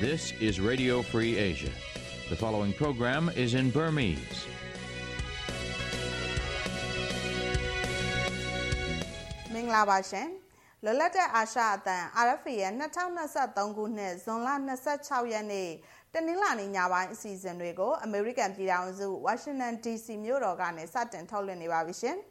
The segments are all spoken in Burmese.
This is Radio Free Asia. The following program is in Burmese. ။မင်္ဂလာပါရှင်။လွတ်လပ်တဲ့အာရှအသံ RFA ရဲ့2023ခုနှစ်ဇွန်လ26ရက်နေ့ တနင်္လာနေ့ညပိုင်းအစီအစဉ်တွေကို American ပြည်ထောင်စု Washington DC မြို့တော်ကနေစတင်ထုတ်လွှင့်နေပါပြီရှင်။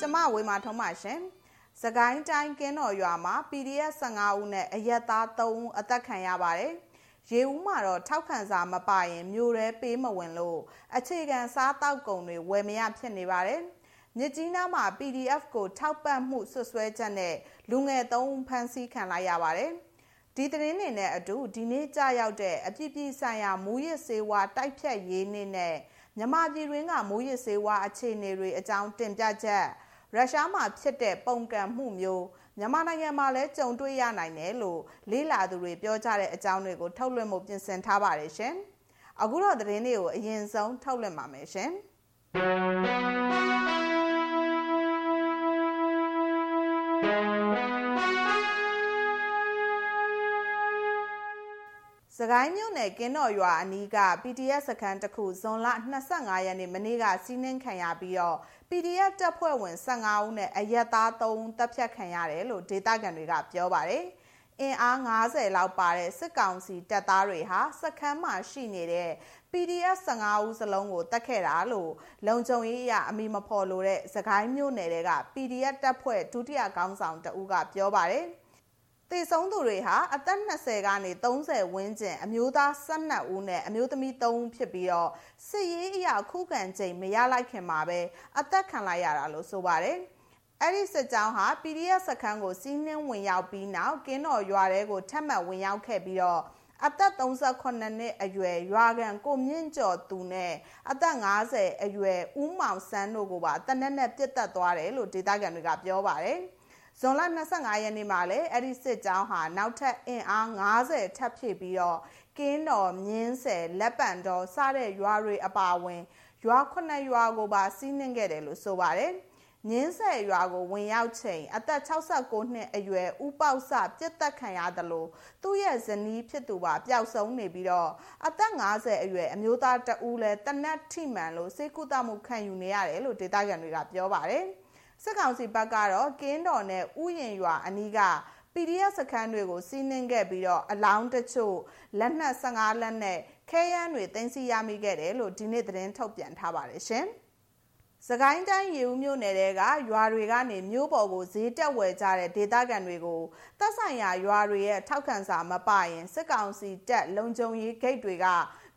ကျမဝေမာထုံးပါရှင်။စကိုင်းတိုင်းကင်းတော်ရွာမှာ PDF 15ဦးနဲ့အရက်သား3ဦးအသက်ခံရပါတယ်။ ရေဦးမှာတော့ထောက်ခံစာမပါရင်မြို့ရဲပေးမဝင်လို့အခြေခံစားတောက်ကုန်တွေဝယ်မရဖြစ်နေပါတယ်။မြစ်ကြီးနားမှာ PDF ကိုထောက်ပံ့မှုဆွဆွဲချက်နဲ့လူငယ်3ဦးဖမ်းဆီးခံလိုက်ရပါတယ်။ဒီသတင်းတွေနဲ့အတူဒီနေ့ကြာရောက်တဲ့အပြစ်ပြဆိုင်ရာမူရစ်စေဝါတိုက်ဖြတ်ရေးနေ့နဲ့မြမပြည်တွင်းကမူရစ်စေဝါအခြေအနေတွေအကြောင်းတင်ပြချက်ရုရှားမှာဖြစ်တဲ့ပုံကံမှုမျိုး မြန်မာနိုင်ငံမှာလည်းကြုံတွေ့ရနိုင်တယ်လို့လေးလာသူတွေပြောကြတဲ့အကြောင်းတွေကိုထုတ်လွှင့်မှုပြင်ဆင်ထားပါတယ်ရှင်။အခုတော့သတင်းတွေကိုအရင်ဆုံးထုတ်လွှင့်ပါမယ်ရှင်။ စကိုင်းမြို့နယ်ကင်းတော်ရွာအနီးက PDF စခန်းတစ်ခုဇွန်လ25ရက်နေ့မနေ့ကစီးနှင်းခံရပြီးတော့ PDF တပ်ဖွဲ့ဝင်15ဦးနဲ့အရက်သား3ဦးတပ်ဖြတ်ခံရတယ်လို့ဒေသခံတွေကပြောပါတယ်။အင်အား90လောက်ပါတဲ့စစ်ကောင်စီတပ်သားတွေဟာစခန်းမှာရှိနေတဲ့ PDF 15ဦးစလုံးကိုတတ်ခဲ့တာလို့လုံခြုံရေးအရအမိမဖော်လို့တဲ့စကိုင်းမြို့နယ်တွေက PDF တပ်ဖွဲ့ဒုတိယခေါင်းဆောင်တဦးကပြောပါတယ်။ တည်ဆုံးသူတွေဟာအသက်20ကနေ30ဝန်းကျင်အမျိုးသား12ဦးနဲ့အမျိုးသမီး3ဦးဖြစ်ပြီးတော့စစ်ရေးအရာခုခံချိန်မရလိုက်ခင်မှာပဲအသက်ခံလိုက်ရတာလို့ဆိုပါတယ်။အဲ့ဒီစစ်ကြောင်းဟာ PDF စခန်းကိုစီးနှင်းဝင်ရောက်ပြီးနောက်ကင်းတော်ရွာတဲကိုထပ်မံဝင်ရောက်ခဲ့ပြီးတော့အသက်38နှစ်အရွယ်ရွာကန်ကိုမြင့်ကျော်သူနဲ့အသက်50အရွယ်ဦးမောင်စန်းတို့ကိုပါတနက်နဲ့ပြစ်တက်သွားတယ်လို့ဒေသခံတွေကပြောပါတယ်။ ဇွန်လ25ရက်နေ့မှာလည်းအဲ့ဒီစစ်ကြောင်းဟာနောက်ထပ်အင်အား90ထပ်ဖြည့်ပြီးတော့ကင်းတော်မြင်းဆယ်လက်ပံတော်စတဲ့ရွာတွေအပါအဝင်ရွာခုနှစ်ရွာကိုပါစီးနှင်းခဲ့တယ်လို့ဆိုပါတယ်။ညင်းဆယ်ရွာကိုဝင်ရောက်ချိန်အသက်69နှစ်အရွယ်ဦးပေါက်စပြစ်တက်ခံရတယ်လို့သူ့ရဲ့ဇနီးဖြစ်သူပါပျောက်ဆုံးနေပြီးတော့အသက်50အရွယ်အမျိုးသားတဦးလည်းတနက်ထိမှန်လို့စိတ်ကူးတမှုခံယူနေရတယ်လို့ဒေသခံတွေကပြောပါတယ်။ စစ်ကောင်စီဘက်ကတော့ကင်းတော်နဲ့ဥယျင်ရွာအနီးက PDF စခန်းတွေကိုစီးနှင်းခဲ့ပြီးတော့အလောင်းတချို့လက်နက်15လက်နဲ့ခဲယမ်းတွေတင်စီရမိခဲ့တယ်လို့ဒီနေ့သတင်းထုတ်ပြန်ထားပါတယ်ရှင်။စကိုင်းတိုင်းရေဦးမြို့နယ်ကရွာတွေကနေမြို့ပေါ်ကိုဈေးတက်ဝယ်ကြတဲ့ဒေသခံတွေကိုတပ်ဆိုင်ရာရွာတွေရဲ့ထောက်ခံစာမပရင်စစ်ကောင်စီတပ်လုံခြုံရေးဂိတ်တွေက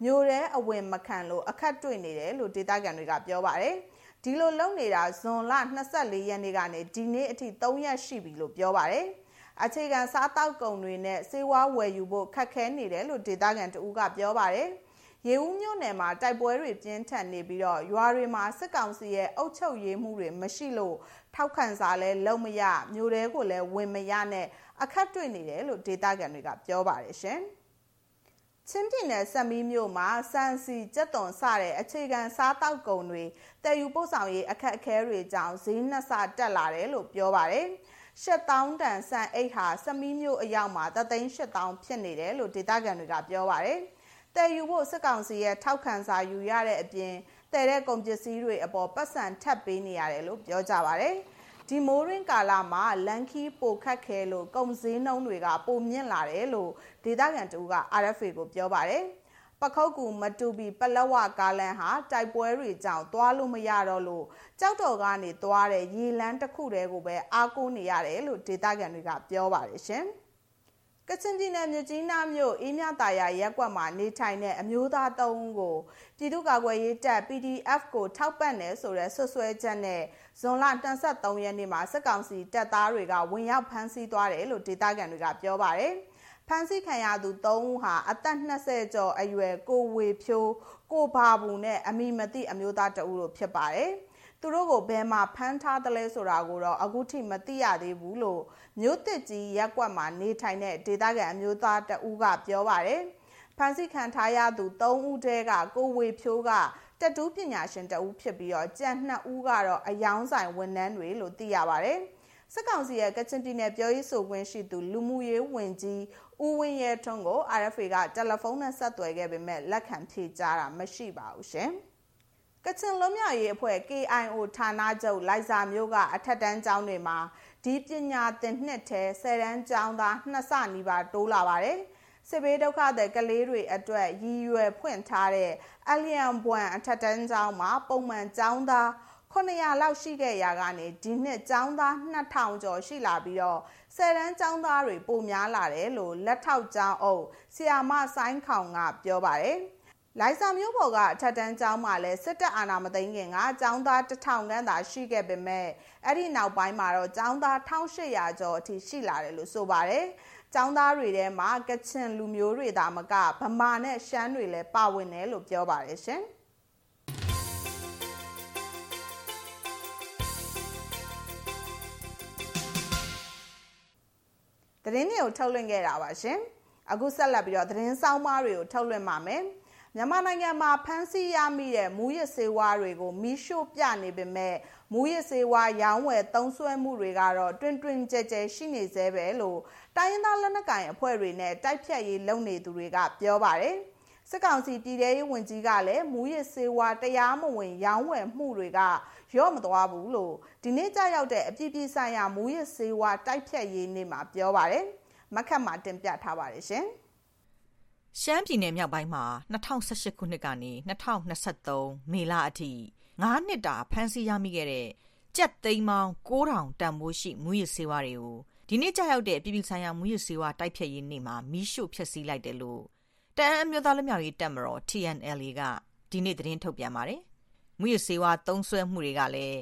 မြို့ထဲအဝင်မခံလို့အခက်တွေ့နေတယ်လို့ဒေသခံတွေကပြောပါတယ်။ ဒီလိုလုပ်နေတာဇွန်လ24ရက်နေ့ကနေဒီနေ့အထိ3ရက်ရှိပြီလို့ပြောပါတယ်။အခြေခံစားတောက်ကုန်တွေနဲ့စေဝါဝယ်ယူဖို့ခက်ခဲနေတယ်လို့ဒေသခံတဦးကပြောပါတယ်။ရေဦးမြို့နယ်မှာတိုက်ပွဲတွေပြင်းထန်နေပြီးတော့ရွာတွေမှာစစ်ကောင်စီရဲ့အုပ်ချုပ်ရေးမှုတွေမရှိလို့ထောက်ခံစာလဲလုံးမရမျိုးတွေကိုလည်းဝင်မရနဲ့အခက်တွေ့နေတယ်လို့ဒေသခံတွေကပြောပါတယ်ရှင်။ ချင်းပြည်နယ်စက်မီးမြို့မှာစံစီကြက်သွန်စတဲ့အခြေခံစားတောက်ကုန်တွေတည်ယူပို့ဆောင်ရေးအခက်အခဲတွေကြောင့်ဈေးနှက်ဆတက်လာတယ်လို့ပြောပါတယ်။ရှစ်တောင်းတန်စံအိတ်ဟာစမီးမြို့အရောက်မှာတသိန်းရှစ်တောင်းဖြစ်နေတယ်လို့ဒေသခံတွေကပြောပါတယ်။တည်ယူဖို့စစ်ကောင်စီရဲ့ထောက်ခံစာယူရတဲ့အပြင်တည်တဲ့ကုန်ပစ္စည်းတွေအပေါ်ပတ်စံထပ်ပေးနေရတယ်လို့ပြောကြပါတယ်။ ဒီမိုးရင်းကာလမှာလန်ခီပိုခတ်ခဲလို့ကုန်စည်နှုန်းတွေကပိုမြင့်လာတယ်လို့ဒေသခံတူက RFA ကိုပြောပါတယ်ပခုတ်ကူမတူပီပလက်ဝကားလန်ဟာတိုက်ပွဲတွေကြောင့်သွားလို့မရတော့လို့ကြောက်တော်ကနေသွားတဲ့ရေလန်းတစ်ခုတည်းကိုပဲအားကိုးနေရတယ်လို့ဒေသခံတွေကပြောပါတယ်ရှင်။ ကချင်ပြည်နယ်မြကြီးနားမြို့အေးမြတာယာရက်ကွက်မှာနေထိုင်တဲ့အမျိုးသား၃ဦးကိုပြည်သူ့ကာကွယ်ရေးတပ် PDF ကိုထောက်ပံ့တယ်ဆိုတဲ့ဆွဆွဲချက်နဲ့ဇွန်လ23ရက်နေ့မှာစစ်ကောင်စီတပ်သားတွေကဝင်ရောက်ဖမ်းဆီးသွားတယ်လို့ဒေသခံတွေကပြောပါတယ်။ဖမ်းဆီးခံရသူ၃ဦးဟာအသက်20ကျော်အရွယ်ကိုဝေဖြိုးကိုဘာဘူးနဲ့အမိမသိအမျိုးသားတဦးတို့ဖြစ်ပါတယ်။သူတို့ကိုဘယ်မှာဖမ်းထားသလဲဆိုတာကိုတော့အခုထိမသိရသေးဘူးလို့ မြို့တစ်ကြီးရက်ကွက်မှာနေထိုင်တဲ့ဒေသခံအမျိုးသားတဦးကပြောပါတယ်ဖမ်းဆီးခံထားရသူ၃ဦးတည်းကကိုဝေဖြိုးကတတူးပညာရှင်တဦးဖြစ်ပြီးတော့ကြံနှစ်ဦးကတော့အယောင်းဆိုင်ဝန်ထမ်းတွေလို့သိရပါတယ်စစ်ကောင်စီရဲ့ကချင်ပြည်နယ်ပြောရေးဆိုခွင့်ရှိသူလူမှုရေးဝန်ကြီးဦးဝင်းရဲထွန်းကို RFA ကတယ်လီဖုန်းနဲ့ဆက်သွယ်ခဲ့ပေမဲ့လက်ခံဖြေကြားတာမရှိပါဘူးရှင်။ကချင်လွတ်မြောက်ရေးအဖွဲ့ KIO ဌာနချုပ်လိုက်စာမျိုးကအထက်တန်းကျောင်းတွေမှာ ဒီပညာသင်နှစ်ထဲဆယ်တန်းကျောင်းသားနှစ်ဆနီးပါးတိုးလာပါတယ်။စစ်ဘေးဒုက္ခတဲ့ကလေးတွေအတွက်ရည်ရွယ်ဖွင့်ထားတဲ့အလျံဘွမ်အထက်တန်းကျောင်းမှာပုံမှန်ကျောင်းသား900လောက်ရှိခဲ့ရာကနေဒီနှစ်ကျောင်းသား2000ကျော်ရှိလာပြီးတော့ဆယ်တန်းကျောင်းသားတွေပိုများလာတယ်လို့လက်ထောက်ကျောင်းအုပ်ဆီယာမဆိုင်းခေါင်ကပြောပါတယ်။ လိုင်ဆာမျိုးပေါ်ကအထက်တန်းကျောင်းမှာလည်းစစ်တပ်အာဏာမသိမ်းခင်ကကျောင်းသား1000ခန်းသာရှိခဲ့ပေမဲ့အဲ့ဒီနောက်ပိုင်းမှာတော့ကျောင်းသား1800ကျော်အထိရှိလာတယ်လို့ဆိုပါတယ်။ကျောင်းသားတွေထဲမှာကချင်လူမျိုးတွေသာမကဗမာနဲ့ရှမ်းတွေလည်းပါဝင်တယ်လို့ပြောပါတယ်ရှင်။သတင်းတွေကိုထုတ်လွှင့်ခဲ့တာပါရှင်။အခုဆက်လက်ပြီးတော့သတင်းဆောင်မတွေကိုထုတ်လွှင့်ပါမယ်။ မြန်မာနိုင်ငံမှာဖမ်းဆီးရမိတဲ့မူရစ်စေဝါတွေကိုမီးရှို့ပြနေပေမဲ့မူရစ်စေဝါရောင်းဝယ်သုံးစွဲမှုတွေကတော့တွင်တွင်ကြဲကြဲရှိနေသေးပဲလို့တိုင်းရင်းသားလက်နက်ကိုင်အဖွဲ့တွေနဲ့တိုက်ဖြတ်ရေးလုပ်နေသူတွေကပြောပါတယ်။စစ်ကောင်စီပြည်ထရေးဝန်ကြီးကလည်းမူရစ်စေဝါတရားမဝင် ရောင်းဝယ်မှုတွေကရော့မသွားဘူးလို့ဒီနေ့ကြာရောက်တဲ့အပြည်ပြည်ဆိုင်ရာမူရစ်စေဝါတိုက်ဖြတ်ရေးနေ့မှာပြောပါတယ်။မခတ်မှာတင်ပြထားပါတယ်ရှင်။ ရှမ်းပြည်နယ်မြောက်ပိုင်းမှာ2018ခုနှစ်ကနေ2023မေလအထိ9နှစ်တာဖမ်းဆီးရမိခဲ့တဲ့ကြက်သိန်းပေါင်း9000တန်ဖိုးရှိမူရစ်စေဝါတွေကိုဒီနေ့ကြာရောက်တဲ့ပြည်ပြည်ဆိုင်ရာမူရစ်စေဝါတိုက်ဖြတ်ရေးနေ့မှာမီးရှို့ဖျက်ဆီးလိုက်တယ်လို့တအန်းအမျိုးသားလူမျိုးရေးတပ်မတော် TNLA ကဒီနေ့သတင်းထုတ်ပြန်ပါတယ်မူရစေဝါသုံးစွဲမှုတွေကလည်း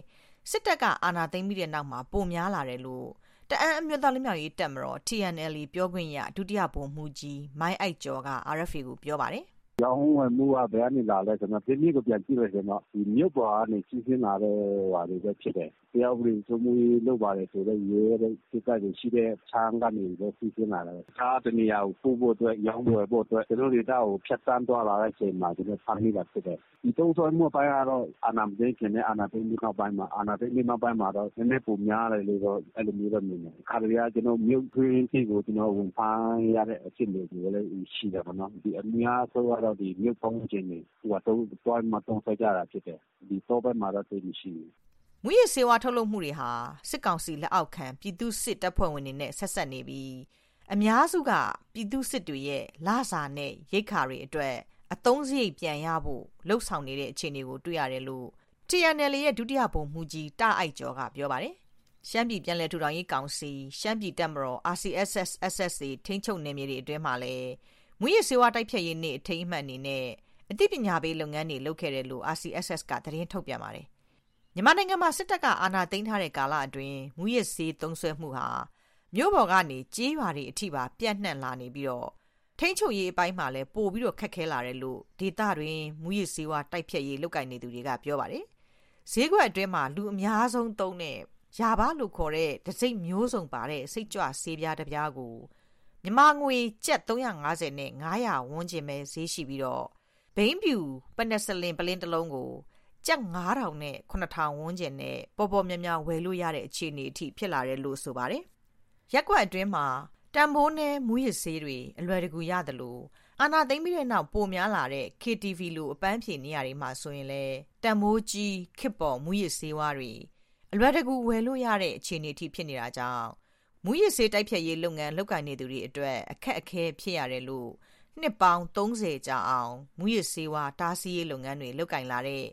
စစ်တပ်ကအာဏာသိမ်းပြီးတဲ့နောက်မှာပိုများလာတယ်လို့ တအန်းအမျိုးသားလူမျိုးရေးတပ်မတော် TNL ပြောခွင့်ရဒုတိယဗိုလ်မှူးကြီးမိုင်းအိုက်ကျော်က RFA ကိုပြောပါတယ် ရောင်းဝယ်မှုက ဘယ်ကနေလာလဲဆိုတော့ပြင်းပြကို ပြန်ကြည့်လို့ဆိုတော့ဒီမြို့ပေါ်ကနေ စီးဆင်းလာတဲ့ဟွာတွေပဲ ဖြစ်တယ်။တရားဥပဒေစိုးမိုးရေး လုပ်ပါတယ်ဆိုတော့ရဲတဲ့စစ်တပ်တွေရှိတဲ့ချမ်းကနေပဲ စီးဆင်းလာတယ်။အခြားတနေရာကို ပို့ဖို့အတွက် ရောင်းဝယ်ဖို့အတွက် ကျွန်တော်တို့တောက်ကို ဖြတ်တန်းသွားလာတဲ့အချိန်မှာ ကျွန်တော်ဖမ်းမိတာဖြစ်တယ်။ဒီတုံးဆွဲမှုပိုင်းကတော့ အာနာမသိခင်နဲ့ အာနာသိပြီးနောက်ပိုင်းမှာ အာနာသိပြီးနောက်ပိုင်းမှာတော့ နည်းနည်းပုံများတယ်လို့တော့ အဲ့လိုမျိုးတော့ မြင်တယ်။ခါတည်းကကျွန်တော်မြို့တွင်းကြီးကိုကျွန်တော်ဝင်ဖမ်းရတဲ့အဖြစ်မျိုးလည်း ရှိတယ်ပေါ့နော်။ဒီအများဆုံးတော့ဒီမြို့ပုံကျင်းနေဟိုတော့တွိုင်းမှာတုံးဆွဲကြတာဖြစ်တယ်ဒီတော့ဘက်မှာတော့ သိမရှိဘူး မူရစေဝါထုတ်လုပ်မှုတွေဟာ စစ်ကောင်စီလက်အောက်ခံ ပြည်သူစစ်တပ်ဖွဲ့ဝင်တွေနဲ့ ဆက်ဆက်နေပြီး အများစုက ပြည်သူစစ်တွေရဲ့ လစာနဲ့ ရိတ်ခါတွေအတွက် အသုံးစရိတ်ပြန်ရဖို့လှုပ်ဆောင်နေတဲ့ အခြေအနေကို တွေ့ရတယ်လို့ TNL ရဲ့ ဒုတိယ ဗိုလ်မှူးကြီး တာအိုက်ကျော်က ပြောပါတယ်။ရှမ်းပြည်ပြည်လဲထူထောင်ရေးကောင်စီ ရှမ်းပြည်တပ်မတော် RCSS SSA ထိန်းချုပ်နယ်မြေတွေအတွင်းမှာလည်း မွေးရစေဝါတိုက်ဖြတ်ရေးနေ့အထိမ်းအမှတ်အနေနဲ့အသိပညာပေးလုပ်ငန်းတွေလုပ်ခဲ့တယ်လို့ RCSS ကသတင်းထုတ်ပြန်ပါတယ်။မြန်မာနိုင်ငံမှာစစ်တပ်ကအာဏာသိမ်းထားတဲ့ကာလအတွင်းမူရစ်စေးသုံးဆွဲမှုဟာမြို့ပေါ်ကနေကြေးရွာတွေအထိပါပြန့်နှံ့လာနေပြီးတော့ထိန်းချုပ်ရေးအပိုင်းမှာလည်းပို့ပြီးတော့ခက်ခဲလာတယ်လို့ဒေတာတွင်မူရစ်စေးဝါတိုက်ဖြတ်ရေးလုပ်ကိုင်နေသူတွေကပြောပါတယ်။ဈေးကွက်အတွင်းမှာလူအများဆုံးသုံးတဲ့ရာဘာလို့ခေါ်တဲ့ဒစိမ့်မျိုးစုံပါတဲ့စိတ်ကြွဆေးပြားတစ်ပြားကို မြန်မာငွေကျပ်350နဲ့900ဝန်းကျင်ပဲဈေးရှိပြီးတော့ဘိန်းပြူပနက်စလင်ပလင်းတစ်လုံးကိုကျပ်9000နဲ့9000ဝန်းကျင်နဲ့ပေါ်ပေါ်များများဝယ်လို့ရတဲ့အခြေအနေအထိဖြစ်လာတယ်လို့ဆိုပါတယ်။ရက်ကွက်အတွင်းမှာတန်ဖိုးနဲ့မူရစ်ဆေးတွေအလွယ်တကူရတယ်လို့အာနာသိမ့်ပြီးတဲ့နောက်ပိုများလာတဲ့ KTV လိုအပန်းဖြေနေရာတွေမှာဆိုရင်လေတန်မိုးကြီးခစ်ပေါ်မူရစ်ဆေးဝါးတွေအလွယ်တကူဝယ်လို့ရတဲ့အခြေအနေအထိဖြစ်နေတာကြောင့် မူရစ်ဆေးတိုက်ဖြတ်ရေးလုပ်ငန်းလုပ်ကိုင်နေသူတွေအတွက်အခက်အခဲဖြစ်ရတယ်လို့နှစ်ပေါင်း30ကြာအောင်မူရစ်ဆေးဝါးတားဆီးရေးလုပ်ငန်းတွေလုပ်ကင်လာတဲ့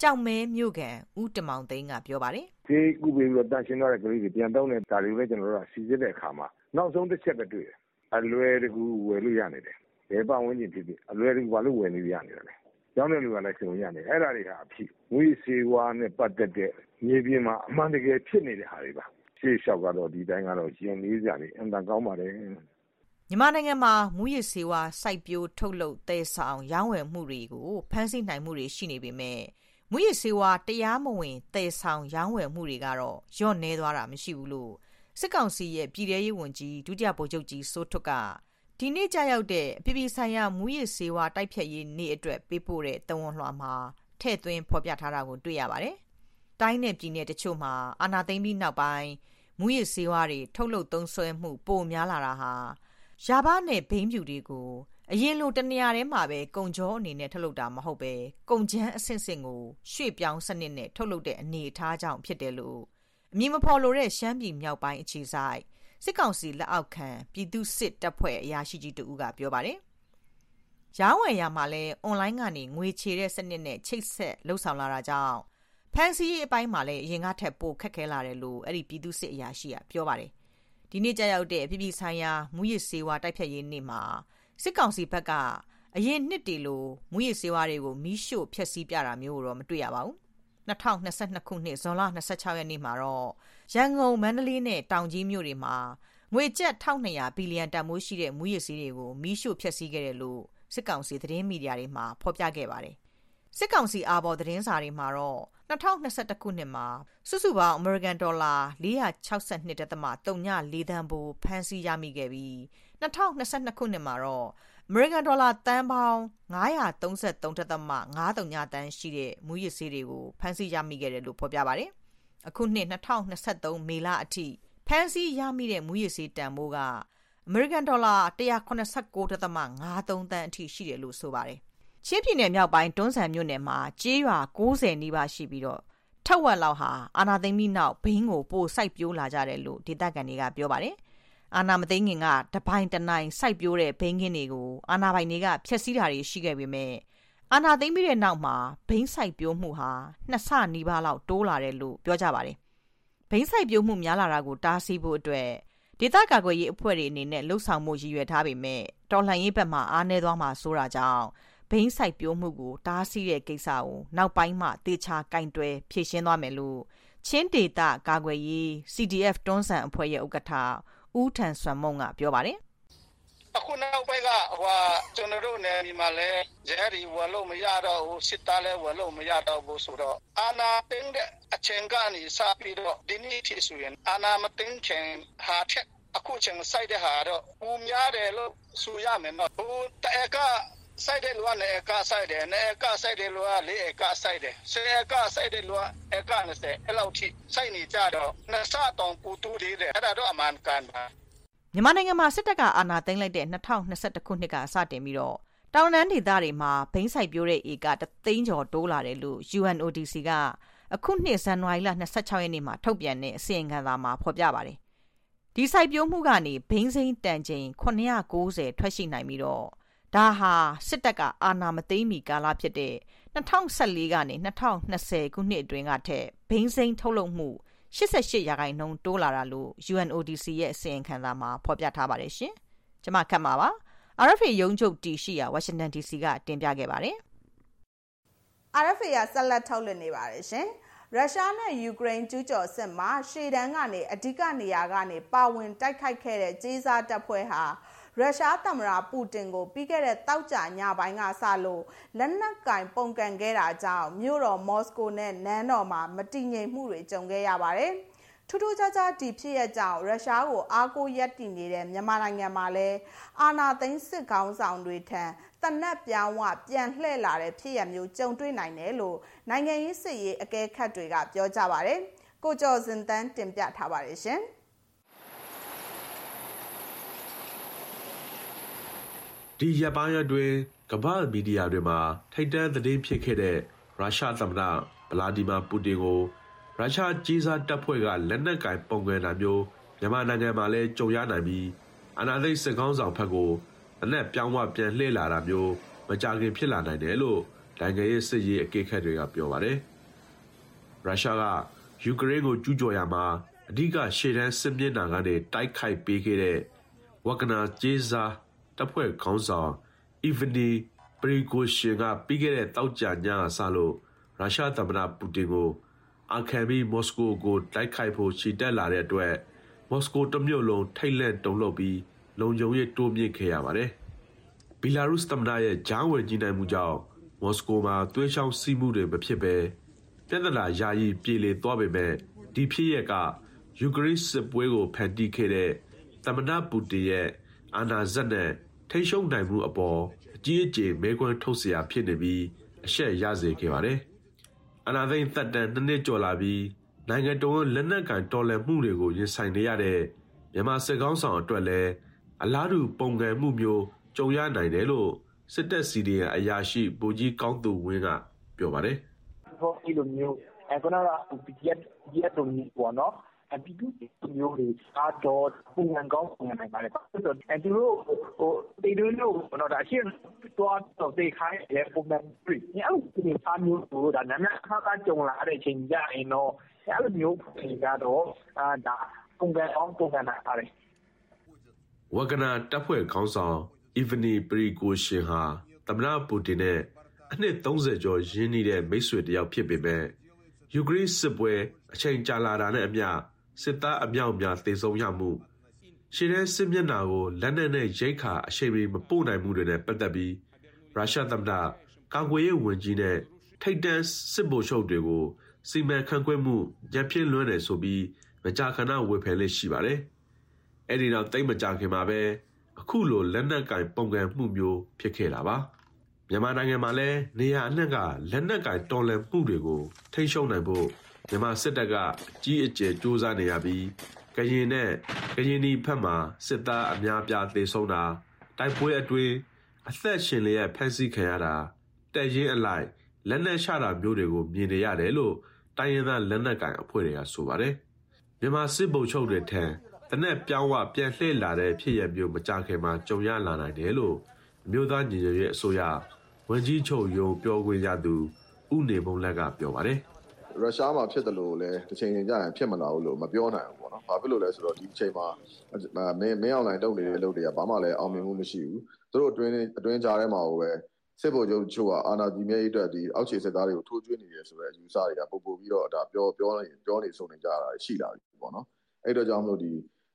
ကြောက်မဲမြို့ကန်ဦးတမောင်သိန်းကပြောပါတယ်။ဆေးကုပေးပြီးတော့တန်ရှင်းသွားတဲ့ကလေးတွေပြန်တောင်းတဲ့ဒါတွေလည်းကျွန်တော်တို့ကစီစစ်တဲ့အခါမှာနောက်ဆုံးတစ်ချက်ပဲတွေ့တယ်။အလွယ်တကူဝယ်လို့ရနေတယ်။ဘယ်ပတ်ဝန်းကျင်ဖြစ်ဖြစ်အလွယ်တကူဘာလို့ဝယ်နေရနေတယ်လဲ။ကျောင်းတဲ့လူကလည်းရှင်ရနေအဲ့ဒါတွေဟာအဖြစ်မူရစ်ဆေးဝါးနဲ့ပတ်သက်တဲ့မြေပြင်မှာအမှန်တကယ်ဖြစ်နေတဲ့ဟာတွေပါ။ ရှေ့လျှောက်ကတော့ ဒီတိုင်းကတော့ ရင်လေးစရာတွေ အင်တန်ကောင်းပါတယ် မြန်မာနိုင်ငံမှာ မူရစ်ဆေးဝါး စိုက်ပျိုး ထုတ်လုပ် သယ်ဆောင် ရောင်းဝယ်မှုတွေကို ဖမ်းဆီးနိုင်မှုတွေ ရှိနေပေမဲ့မမူရစေဝါတရားမဝင်တည်ဆောင် ရောင်းဝယ်မှုတွေကတော့ညော့နေသွားတာ မရှိဘူးလို့ စစ်ကောင်စီရဲ့ ပြည်ထရေးဝန်ကြီး ဒုတိယဗိုလ်ချုပ်ကြီး စိုးထွတ်က ဒီနေ့ကြာရောက်တဲ့ အပြည်ပြည်ဆိုင်ရာ မူရစေဝါတိုက်ဖြတ်ရေးနေ့အတွက် ပေးပို့တဲ့တဝန်လွှာမှာ ထည့်သွင်း ဖော်ပြထားတာကို တွေ့ရပါတယ်။တိုင်းနယ်ပြည်နယ်တချို့မှာ အာဏာသိမ်းပြီးနောက်ပိုင်း မူရစေဝါတွေထုတ်လုပ်သုံးစွဲမှုပိုများလာတာဟာရာဘာနဲ့ဘိန်းပြူတွေကိုအရင်လိုတနေရာထဲမှာပဲကုံကြောအနေနဲ့ထုတ်လုပ်တာမဟုတ်ပဲကုံချမ်းအဆင့်ဆင့်ကိုရွှေ့ပြောင်းစနစ်နဲ့ထုတ်လုပ်တဲ့အနေအထားကြောင့်ဖြစ်တယ်လို့အမည်မဖော်လိုတဲ့ရှမ်းပြည်မြောက်ပိုင်းအခြေစိုက်စစ်ကောင်စီလက်အောက်ခံပြည်သူစစ်တပ်ဖွဲ့အရာရှိကြီးတူကပြောပါတယ်။ရောင်းဝယ်ရမှာလဲအွန်လိုင်းကနေငွေချေတဲ့စနစ်နဲ့ချိတ်ဆက်လှုပ်ဆောင်လာတာကြောင့် ဖန်စီရေးအပိုင်းမှာလည်းအရင်ကထက်ပိုခက်ခဲလာတယ်လို့အဲ့ဒီပြည်သူစစ်အရာရှိကပြောပါတယ်။ဒီနေ့ကြာရောက်တဲ့အပြည်ပြည်ဆိုင်ရာမူရစ်စေဝါတိုက်ဖြတ်ရေးနေ့မှာစစ်ကောင်စီဘက်ကအရင်နှစ်တီလိုမူရစ်စေဝါတွေကိုမီးရှို့ဖျက်ဆီးပြတာမျိုးတော့မတွေ့ရပါဘူး2022ခုနှစ်ဇွန်လ26ရက်နေ့မှာတော့ရန်ကုန်မန္တလေးနဲ့တောင်ကြီးမြို့တွေမှာငွေကျပ်1200ဘီလီယံတန်ဖိုးရှိတဲ့မူရစ်စည်းတွေကိုမီးရှို့ဖျက်ဆီးခဲ့တယ်လို့စစ်ကောင်စီသတင်းမီဒီယာတွေမှာဖော်ပြခဲ့ပါတယ် စစ်ကောင်စီအာဘော်သတင်းစာတွေမှာတော့2021ခုနှစ်မှာစုစုပေါင်းအမေရိကန်ဒေါ်လာ462.34တန်ဖိုးဖမ်းဆီးရမိခဲ့ပြီး2022ခုနှစ်မှာတော့အမေရိကန်ဒေါ်လာတန်ပေါင်း933.53တန်းရှိတဲ့မူရစ်ဆေးတွေကိုဖမ်းဆီးရမိခဲ့တယ်လို့ဖော်ပြပါတယ်။အခုနှစ်2023မေလအထိဖမ်းဆီးရမိတဲ့မူရစ်ဆေးတန်ဖိုးကအမေရိကန်ဒေါ်လာ189.53တန်းအထိရှိတယ်လို့ဆိုပါတယ်။ ချင်းပြည်နယ်မြောက်ပိုင်းတွန်းဆန်မြို့နယ်မှာကြေးရွာ90နီးပါးရှိပြီးတော့ထက်ဝက်လောက်ဟာအာနာသိမ့်ပြီးနောက်ဘိန်းကိုပိုစိုက်ပျိုးလာကြတယ်လို့ဒေသခံတွေကပြောပါတယ်။အာနာမသိငင်ကတပိုင်းတနိုင်စိုက်ပျိုးတဲ့ဘိန်းခင်းတွေကိုအာနာပိုင်တွေကဖျက်ဆီးတာတွေရှိခဲ့ပေမဲ့အာနာသိမ့်ပြီးတဲ့နောက်မှာဘိန်းစိုက်ပျိုးမှုဟာနှစ်ဆနီးပါးလောက်တိုးလာတယ်လို့ပြောကြပါတယ်။ဘိန်းစိုက်ပျိုးမှုများလာတာကိုတားဆီးဖို့အတွက်ဒေသကာကွယ်ရေးအဖွဲ့တွေအနေနဲ့လှုပ်ဆောင်မှုရည်ရွယ်ထားပေမဲ့တော်လှန်ရေးဘက်မှအားနည်းသွားမှာဆိုတာကြောင့် ဘိန်းစိုက်ပျိုးမှုကိုတားဆီးတဲ့ကိစ္စကိုနောက်ပိုင်းမှတေချာကင်တွယ်ဖြည့်ရှင်းသွားမယ်လို့ချင်းဒေတာကာကွယ်ရေး CDF တွန်းဆန်အဖွဲ့ရဲ့ဥက္ကဋ္ဌဦးထန်ဆွမ်မုံကပြောပါတယ်အခုနောက်ပိုင်းကဟိုကျွန်တော်တို့နယ်ဒီမှာလဲဂျယ်ရီဝယ်လို့မရတော့ဘူးစစ်သားလဲဝယ်လို့မရတော့ဘူးဆိုတော့အာနာတင်းတဲ့အချိန်ကနေစပြီးတော့ဒီနေ့ဖြစ်ဆိုရင်အာနာမတင်းခင်ဟာချက်အခုချိန်စိုက်တဲ့ဟာတော့ဦးများတယ်လို့ဆိုရမယ်နော်ဟိုတက်က စိုက်တဲ့လူကလည်းအကစိုက်တယ်နဲ့အကစိုက်တဲ့လူကလေးအကစိုက်တယ်ဆယ်အကစိုက်တဲ့လူကအက20အဲ့လောက်ထိစိုက်နေကြတော့နှစ်ဆတောင်ပူတူးသေးတယ်အဲ့ဒါတော့အမှန်ကန်ပါမြန်မာနိုင်ငံမှာစစ်တပ်ကအာဏာသိမ်းလိုက်တဲ့2021ခုနှစ်ကစတင်ပြီးတော့တောင်တန်းဒေသတွေမှာဘိန်းဆိုင်ပြိုးတဲ့ဧကတသိန်းကျော်တိုးလာတယ်လို့ UNODC ကအခုနှစ်ဇန်နဝါရီလ26ရက်နေ့မှာထုတ်ပြန်တဲ့အစီရင်ခံစာမှာဖော်ပြပါတယ်။ဒီစိုက်ပျိုးမှုကနေဘိန်းစိမ်းတန်ချိန်990ထွက်ရှိနိုင်ပြီးတော့ ဒါဟာစစ်တပ်ကအာဏာမသိမ်းမီကာလဖြစ်တဲ့2014ကနေ2020ခုနှစ်အတွင်းကထက်ဘိန်းစိမ်းထုတ်လုပ်မှု88ရာခိုင်နှုန်းတိုးလာတာလို့ UNODC ရဲ့အစီရင်ခံစာမှာဖော်ပြထားပါတယ်ရှင်။ကျွန်မခတ်မှာပါ။ RFA ရုံးချုပ်တည်ရှိရာ Washington DC ကတင်ပြခဲ့ပါတယ်။ RFA ကဆက်လက်ထုတ်လွှင့်နေပါတယ်ရှင်။ရုရှားနဲ့ယူကရိန်းကျူးကျော်စစ်မှာရှေ့တန်းကနေအဓိကနေရာကနေပါဝင်တိုက်ခိုက်ခဲ့တဲ့ကြေးစားတပ်ဖွဲ့ဟာ ရုရှားသမ္မတပူတင်ကိုပြီးခဲ့တဲ့တောက်ကြညပိုင်းကစလို့လက်နက်ကင်ပုံကန်ခဲ့တာကြောင့်မြို့တော်မော်စကိုနဲ့နန်းတော်မှာမတည်ငြိမ်မှုတွေကြုံခဲ့ရပါတယ်။ထူးထူးခြားခြားဒီဖြစ်ရကြောင်းရုရှားကိုအားကိုးရပ်တည်နေတဲ့မြန်မာနိုင်ငံမှာလည်းအာနာသိန်းစစ်ကောင်းဆောင်တွေထံတနက်ပြောင်းဝပြန်လှည့်လာတဲ့ဖြစ်ရမျိုးကြုံတွေ့နိုင်တယ်လို့နိုင်ငံရေးစစ်ရေးအကဲခတ်တွေကပြောကြပါတယ်။ကိုကျော်စင်တန်းတင်ပြထားပါတယ်ရှင်။ ဒီရက်ပိုင်းအတွင်းကမ္ဘာမီဒီယာတွေမှာထိတ်တန့်သတင်းဖြစ်ခဲ့တဲ့ရုရှားသမ္မတဗလာဒီမာပူတင်ကိုရုရှားကြီးစားတပ်ဖွဲ့ကလက်နက်ကင်ပုံကွယ်တာမျိုးမြန်မာနိုင်ငံမှာလည်းကြုံရနိုင်ပြီးအနာသိစစ်ကောင်းဆောင်ဘက်ကိုအနက်ပြောင်းဝပြန်လှည့်လာတာမျိုးမကြခင်ဖြစ်လာနိုင်တယ်လို့နိုင်ငံရေးစစ်ရေးအကဲခတ်တွေကပြောပါတယ်။ရုရှားကယူကရိန်းကိုကျူးကျော်ရမှာအဓိကရှေ့တန်းစစ်မျက်နှာကနေတိုက်ခိုက်ပေးခဲ့တဲ့ဝဂနာဂျေဇာ တပ်ဖွဲ့ခေါင်းဆောင်အီဗနီပရီဂိုရှင်ကပြီးခဲ့တဲ့တောက်ကြညဆလို့ ရုရှားသမ္မတ ပူတင်ကိုအခမ်ဘီမော်စကိုကို တိုက်ခိုက်ဖို့ခြေတက်လာတဲ့အတွက် မော်စကိုတမြို့လုံး ထိတ်လန့်တုန်လှုပ်ပြီး လုံခြုံရေးတိုးမြင့်ခဲ့ရပါတယ်။ဘီလာရုစ်သမ္မတရဲ့ဂျားဝယ်ကြီးနိုင်မှုကြောင့် မော်စကိုမှာ သွေးချောင်းစီးမှုတွေ မဖြစ်ဘဲ ပြဿနာ ယာယီပြေလည်သွားပေမဲ့ဒီဖြစ်ရက်က ယူကရိန်းစစ်ပွဲကို ဖန်တီးခဲ့တဲ့ သမ္မတပူတင်ရဲ့ အာဏာစက်နဲ့ ထိန်းချုပ်နိုင်မှုအပေါ်အကြီးအကျယ်မဲခွန်းထုတ်เสียဖြစ်နေပြီးအရှက်ရစေခဲ့ပါတယ်။အာဏာသိမ်းသက်တမ်းနှစ်နှစ်ကျော်လာပြီးနိုင်ငံတော်လက်နက်ကန်တော်လှန်မှုတွေကိုရင်ဆိုင်နေရတဲ့မြန်မာစစ်ကောင်းဆောင်အတွက်လည်းအလားတူပုံကံမှုမျိုးကြုံရနိုင်တယ်လို့စစ်တပ်စီဒီအရာရှိဗိုလ်ကြီးကောင်းသူဝင်းကပြောပါတယ်။ဟောဒီလိုမျိုးအခုနက PDF PDF တို့ပေါ့နော် အတူတူမျိုးတွေအားတော့ပုံမှန်ကောင်းပုံမှန်နိုင်ပါတယ်ဆိုတော့အတူတို့ဟိုတေတို့လို့တော့ဒါရှင်းတော့တော့တေခိုင်းရဲ့ပုံမှန်ပြညောက်ဒီစားမျိုးတို့ဒါနာမည်ခါကကြုံလာတဲ့အချိန်ကြရင်တော့ အဲ့လိုမျိုးဖြစ်ကတော့အာဒါပုံမှန်ကောင်း ပုံမှန်နိုင်ပါတယ်ဝဂနာတပ်ဖွဲ့ခေါင်းဆောင်အီဗနီပရီကိုရှင်ဟာ သမ္မတပူတင်နဲ့ အနှစ်30ကျော် ရင်းနှီးတဲ့ မိတ်ဆွေတယောက်ဖြစ်ပေမဲ့ ယူကရိန်းစစ်ပွဲ အချိန်ကြာလာတာနဲ့အမျှ စစ်သားအမြောက်များတေဆုံးရမှုရှေ့တဲ့စစ်မျက်နှာကိုလက်နက်နဲ့ရိတ်ခါအရှိန်မပို့နိုင်မှုတွေနဲ့ပတ်သက်ပြီးရုရှားသမ္မတကာကွယ်ရေးဝန်ကြီးနဲ့ထိတ်တန့်စစ်ဗိုလ်ချုပ်တွေကိုစီမံခန့်ခွဲမှုရပြင်းလွှဲတယ်ဆိုပြီးမကြာခဏဝေဖန်လေးရှိပါတယ်။အဲ့ဒီနောက်တိတ်မကြခင်မှာပဲအခုလိုလက်နက်ကင်ပုံကံမှုမျိုးဖြစ်ခဲ့တာပါ။မြန်မာနိုင်ငံမှာလည်းနေရာအနှံ့ကလက်နက်ကင်တော်လှန်မှုတွေကိုထိရှုံနိုင်ဖို့ မြန်မာစစ်တပ်ကအကြီးအကျယ်စူးစမ်းနေရပြီးကရင်နဲ့ကရင်ဒီဖက်မှာစစ်သားအများပြားသေဆုံးတာတိုက်ပွဲအတွင်းအသက်ရှင်လျက်ဖမ်းဆီးခံရတာတက်ရင်အလိုက်လက်နက်ချတာမျိုးတွေကိုမြင်နေရတယ်လို့တိုင်းရင်းသားလက်နက်ကင်အဖွဲ့တွေကဆိုပါတယ်မြန်မာစစ်ဗိုလ်ချုပ်တွေထံတနက်ပြောင်းဝပြန်လှည့်လာတဲ့ဖြစ်ရမျိုးမကြခင်မှာကြုံရလာနိုင်တယ်လို့မြို့သားညီညွတ်ရေးအစိုးရဝန်ကြီးချုပ်ရုံပြောခွင့်ရသူဥနေမုံလက်ကပြောပါတယ် ရုရှားမှာဖြစ်တယ်လို့လည်းတစ်ချိန်ချိန်ကြာရင်ဖြစ်မလာဘူးလို့မပြောနိုင်ဘူးပေါ့နော်။ဘာဖြစ်လို့လဲဆိုတော့ဒီအချိန်မှာမင်းမင်းအွန်လိုင်းတုံးနေတဲ့အလုပ်တွေကဘာမှလည်းအောင်မြင်မှုမရှိဘူး။သူတို့အတွင်းအတွင်းကြားထဲမှာပဲစစ်ဗိုလ်ချုပ်ချို့ကအာဏာကြီးမြဲရေးအတွက်ဒီအောက်ခြေစစ်သားတွေကိုထိုးကျွေးနေတယ်ဆိုတဲ့အယူဆတွေကပို့ပို့ပြီးတော့ဒါပြောပြောနေပြောနေဆိုနေကြတာရှိလာပြီပေါ့နော်။အဲ့တော့ကြောင့်မလို့ဒီ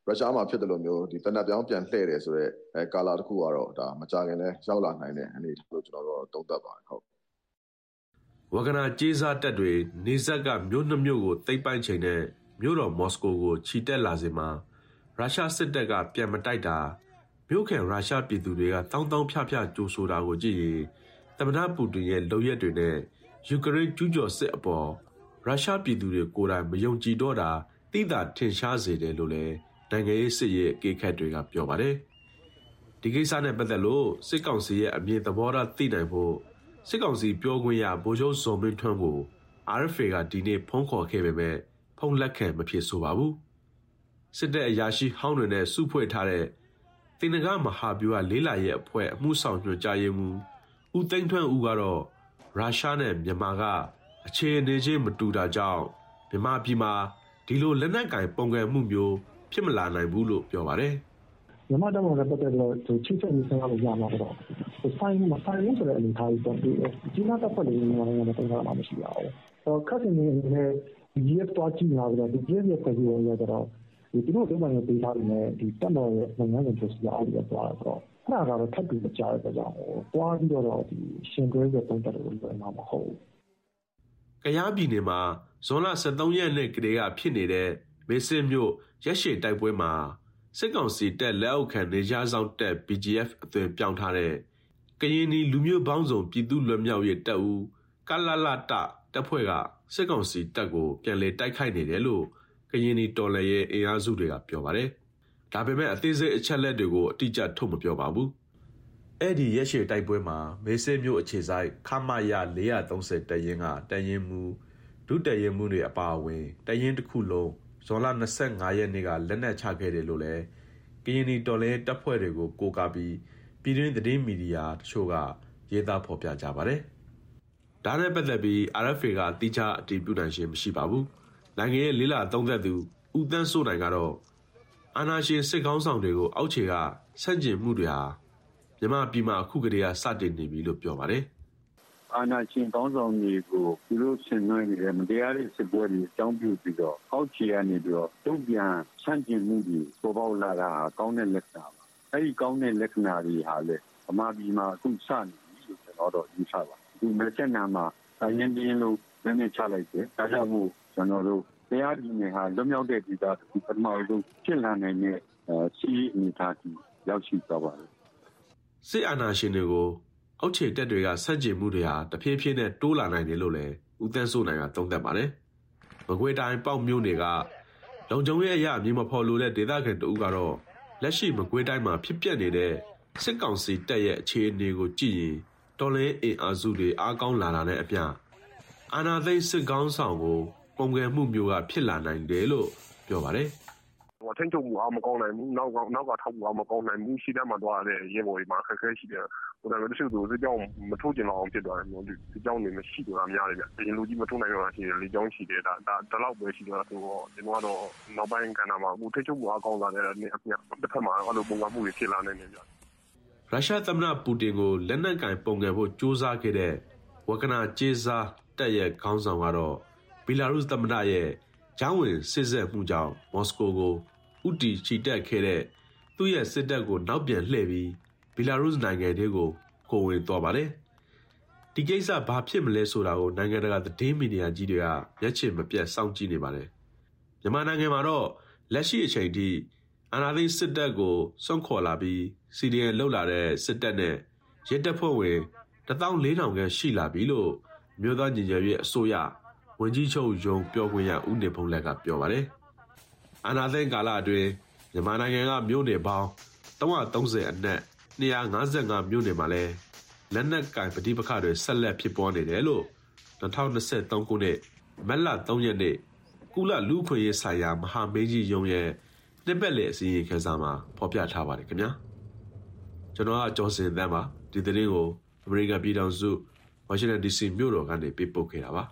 ရုရှားမှာဖြစ်တယ်လို့မျိုးဒီတနက်ပြောင်းပြန်လှည့်တယ်ဆိုတော့အဲကာလာတစ်ခုကတော့ဒါမကြခင်လဲရောက်လာနိုင်တဲ့အနေလို့ကျွန်တော်တို့သုံးသပ်ပါတယ်ဟုတ် ဝဂနာကြေးစားတပ်တွေနေဆက်ကမြို့နှမြို့ကိုသိမ်းပိုက်ချိန်နဲ့မြို့တော်မော်စကိုကိုခြိတက်လာစဉ်မှာရုရှားစစ်တပ်ကပြန်မတိုက်တာမြို့ခံရုရှားပြည်သူတွေကတောင်းတောင်းဖြဖြကြိုးဆိုတာကိုကြည့်ရင်သမ္မတပူတင်ရဲ့လုပ်ရက်တွေနဲ့ယူကရိန်းကျူးကျော်စစ်အပေါ်ရုရှားပြည်သူတွေကိုယ်တိုင်မယုံကြည်တော့တာသိတာထင်ရှားစေတယ်လို့လည်းနိုင်ငံရေးစစ်ရဲ့အကေခတ်တွေကပြောပါတယ်ဒီကိစ္စနဲ့ပတ်သက်လို့စစ်ကောင်စီရဲ့အမြင်သဘောထားသိနိုင်ဖို့ စစ်ကောင်စီပြောခွင့်ရဗိုလ်ချုပ်ဇော်မင်းထွန်းကို RFA ကဒီနေ့ဖုန်းခေါ်ခဲ့ပေမဲ့ဖုန်းလက်ခံမဖြစ်ဆိုပါဘူးစစ်တပ်အရာရှိဟောင်းတွေနဲ့စုဖွဲ့ထားတဲ့တင်နဂမဟာဗျူဟာလေးလာရဲ့အဖွဲ့အမှုဆောင်ညွှန်ကြားရေးမှူးဦးသိန်းထွန်းဦးကတော့ရုရှားနဲ့မြန်မာကအခြေအနေချင်းမတူတာကြောင့်မြန်မာပြည်မှာဒီလိုလက်နက်ကင်ပုံကံမှုမျိုးဖြစ်မလာနိုင်ဘူးလို့ပြောပါတယ် မြန်မာတပ်မတော်နဲ့ ပတ်သက်တော့ ချိတ်ဆက်ရေးဆောင်လို့ရမှာတော့ဆိုင်မဆိုင်လို့ဆိုတဲ့ အနေအထားကြီးတော့ဒီဒီနာတပ်ဖွဲ့လေးမြန်မာနိုင်ငံမှာတင်ထားမှာမရှိပါဘူး။တော့ခက်စင်နေနေဒီရက်တော့ကြည့်လာတော့ဒီပြည့်ပြည့်ဖွဲ့ပြီးတော့တော့ဒီသူတို့ပြန်ပြန်ပေးထားတယ်ဒီတပ်မတော်ရဲ့နိုင်ငံရေးဖြစ်စီအားရသွားတော့ အဲ့ဒါကတော့ ထပ်ပြီးမကြားရတဲ့ကြောင့်ဟိုတွားပြီးတော့ဒီရှင်တွဲရဲ့ပုံတက်လို့ပြောမှာမဟုတ်ဘူး။ကရားပြည်နယ်မှာ ဇွန်လ23ရက်နေ့ကလေးက ဖြစ်နေတဲ့မေစစ်မြို့ ရက်ရှည်တိုက်ပွဲမှာ စစ်ကောင်စီတပ်လက်အောက်ခံနေကြဆောင်တပ် BGF အသွင်ပြောင်းထားတဲ့ကရင်နီလူမျိုးပေါင်းစုံပြည်သူ့လွတ်မြောက်ရေးတပ်ဦးကလလတတပ်ဖွဲ့ကစစ်ကောင်စီတပ်ကိုပြန်လည်တိုက်ခိုက်နေတယ်လို့ကရင်နီတော်လှန်ရေးအင်အားစုတွေကပြောပါတယ်။ဒါပေမဲ့အသေးစိတ်အချက်လက်တွေကိုအတိအကျထုတ်မပြောပါဘူး။အဲ့ဒီရက်ရှည်တိုက်ပွဲမှာမေဆေးမျိုးအခြေဆိုင်ခမရ430တရင်ကတရင်မူဒုတရင်မူတွေအပါအဝင်တရင်တစ်ခုလုံး ဇွန်လ25ရက်နေ့ကလက်နက်ချခဲ့တယ်လို့လည်းကရင်နီတော်လဲတပ်ဖွဲ့တွေကိုကိုးကားပြီးပြည်တွင်းသတင်းမီဒီယာတချို့ကရေးသားဖော်ပြကြပါတယ်။ဒါနဲ့ပတ်သက်ပြီး RFA ကတိကျအတည်ပြုနိုင်ခြင်းမရှိပါဘူး။နိုင်ငံရဲ့လေးလာသုံးသက်သူဦးတန်းစိုးနိုင်ကတော့အာနာရှင်စစ်ကောင်းဆောင်တွေကိုအောက်ခြေကဆန့်ကျင်မှုတွေဟာမြမပြည်မှာအခုကတည်းကစတင်နေပြီလို့ပြောပါတယ်။ အာဏာရှင်ကောင်းဆောင်တွေကို သူတို့ဆင်နွှဲနေတဲ့ မတရားတဲ့ စစ်ပွဲတွေ အကြောင်းပြုပြီးတော့ အောက်ခြေကနေပြီးတော့ တုံ့ပြန်ဆန့်ကျင်မှုတွေ ပေါ်ပေါက်လာတာကောင်းတဲ့လက္ခဏာပါ အဲဒီကောင်းတဲ့ လက္ခဏာတွေဟာလေဗမာပြည်မှာ အခုစနေပြီလို့ ကျွန်တော်တို့ယူဆပါအခုမက်ဆက်နာမှာတိုင်းရင်းပြင်းလို့ဗလက်နက်ချလိုက်တယ် ဒါကြောင့်မို့ ကျွန်တော်တို့တရားပြည်နယ်ဟာ လွတ်မြောက်တဲ့ဒေသတစ်ခု ပထမဆုံး ဖြစ်လာနိုင်တဲ့စီးအနေထားကြီးရောက်ရှိသွားပါတယ် စစ်အာဏာရှင်တွေကို အောက်ခြေတက်တွေကဆန့်ကျင်မှုတွေဟာတဖြည်းဖြည်းနဲ့တိုးလာနိုင်တယ်လို့လည်းဦးသန်းစိုးနိုင်ကသုံးသပ်ပါတယ်။မကွေးတိုင်းပေါ့မြို့နယ်ကလုံခြုံရေးအရာမြေမဖော်လို့တဲ့ဒေသခံတဦးကတော့လက်ရှိမကွေးတိုင်းမှာဖြစ်ပျက်နေတဲ့စစ်ကောင်စီတပ်ရဲ့အခြေအနေကိုကြည့်ရင်တော်လင်းအင်အားစုတွေအားကောင်းလာတာနဲ့အမျှအာဏာသိမ်းစစ်ကောင်းဆောင်ကိုပုံကယ်မှုမျိုးကဖြစ်လာနိုင်တယ်လို့ပြောပါတယ်။ဟို ထိန်းချုပ်မှုအားမကောင်းနိုင်ဘူးနောက်ကနောက်ကထောက်မှုအားမကောင်းနိုင်ဘူးရှိတဲ့မှာသွားတဲ့ရဲဘော်တွေမှာခက်ခဲရှိတယ်ဟိုဒါပေမဲ့တချို့သူစစ်ကြောင်းမထိုးကျင်တော့အောင်ဖြစ်သွားတယ်မျိုးဒီကြောင်းတွေမရှိတော့တာများတယ်ဗျအရင်လူကြီးမထိုးနိုင်တော့တာရှိတယ်လေကြောင်းရှိတယ်ဒါဒါဒီလောက်ပဲရှိတော့ဆိုတော့ကျွန်တော်ကတော့နောက်ပိုင်းကဏ္ဍမှာဟိုထိန်းချုပ်မှုအားကောင်းလာတဲ့နေ့အပြတ်တစ်ဖက်မှာအဲ့လိုပုံကမှုတွေဖြစ်လာနိုင်တယ်ဗျရုရှားသမ္မတပူတင်ကိုလက်နက်ကင်ပုံကယ်ဖို့စ조사ခဲ့တဲ့ဝကနာကျေးစားတက်ရဲ့ခေါင်းဆောင်ကတော့ဘီလာရုစ်သမ္မတရဲ့ဂျောင်းဝင်စစ်ဆက်မှုကြောင့်မော်စကိုကို ဥတီချီတက်ခဲ့တဲ့သူ့ရဲ့စစ်တပ်ကိုနောက်ပြန်လှည့်ပြီးဘီလာရုစ်နိုင်ငံထဲကိုကိုဝင်သွားပါတယ်။ဒီကိစ္စဘာဖြစ်မလဲဆိုတာကိုနိုင်ငံတကာသတင်းမီဒီယာကြီးတွေကမျက်ခြေမပြတ်စောင့်ကြည့်နေပါတယ်။မြန်မာနိုင်ငံမှာတော့လက်ရှိအချိန်ထိအာဏာသိမ်းစစ်တပ်ကိုစွန့်ခေါ်လာပြီးစီဒီအန်လှုပ်လာတဲ့စစ်တပ်နဲ့ရဲတပ်ဖွဲ့ဝင်14000ခန့်ရှိလာပြီလို့မြို့သားညီညွတ်ရေးအစိုးရဝန်ကြီးချုပ်ယုံပြောခွင့်ရဦးနေဖုံးလက်ကပြောပါတယ်။ အာဏာသိမ်းကာလအတွင်းမြန်မာနိုင်ငံကမြို့နယ်ပေါင်း330အနက်255မြို့နယ်မှာလည်းလက်နက်ကင်ပဋိပက္ခတွေဆက်လက်ဖြစ်ပွားနေတယ်လို့2023ခုနှစ်မတ်လ3ရက်နေ့ကုလလူခွင့်ရေးဆိုင်ရာမဟာမင်းကြီးယုံရဲ့နှစ်ပတ်လည်အစည်းအဝေးခန်းစာမှာဖော်ပြထားပါတယ်ခင်ဗျာကျွန်တော်ကကျော်စင်သန်းပါဒီသတင်းကိုအမေရိကန်ပြည်ထောင်စုဝါရှင်တန် DC မြို့တော်ကနေပေးပို့ခဲ့တာပါ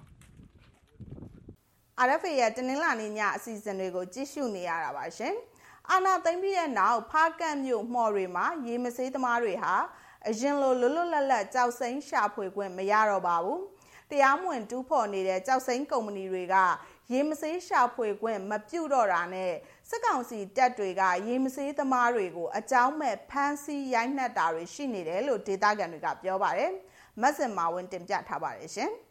RFA ရဲ့တနင်္လာနေ့ညအစီအစဉ်တွေကိုကြည့်ရှုနေရတာပါရှင်။အာနာသိမ့်ပြီးတဲ့နောက်ဖားကန့်မြို့မှော်တွေမှာရေမဆေးသမားတွေဟာအရင်လိုလွတ်လွတ်လပ်လပ်ကြောက်စိမ်းရှာဖွေခွင့်မရတော့ပါဘူး။တရားမဝင်တူးဖော်နေတဲ့ကြောက်စိမ်းကုမ္ပဏီတွေကရေမဆေးရှာဖွေခွင့်မပြုတော့တာနဲ့စစ်ကောင်စီတပ်တွေကရေမဆေးသမားတွေကိုအကြောင်းမဲ့ဖမ်းဆီးရိုက်နှက်တာတွေရှိနေတယ်လို့ဒေသခံတွေကပြောပါတယ်။မတ်စင်မာဝင်တင်ပြထားပါတယ်ရှင်။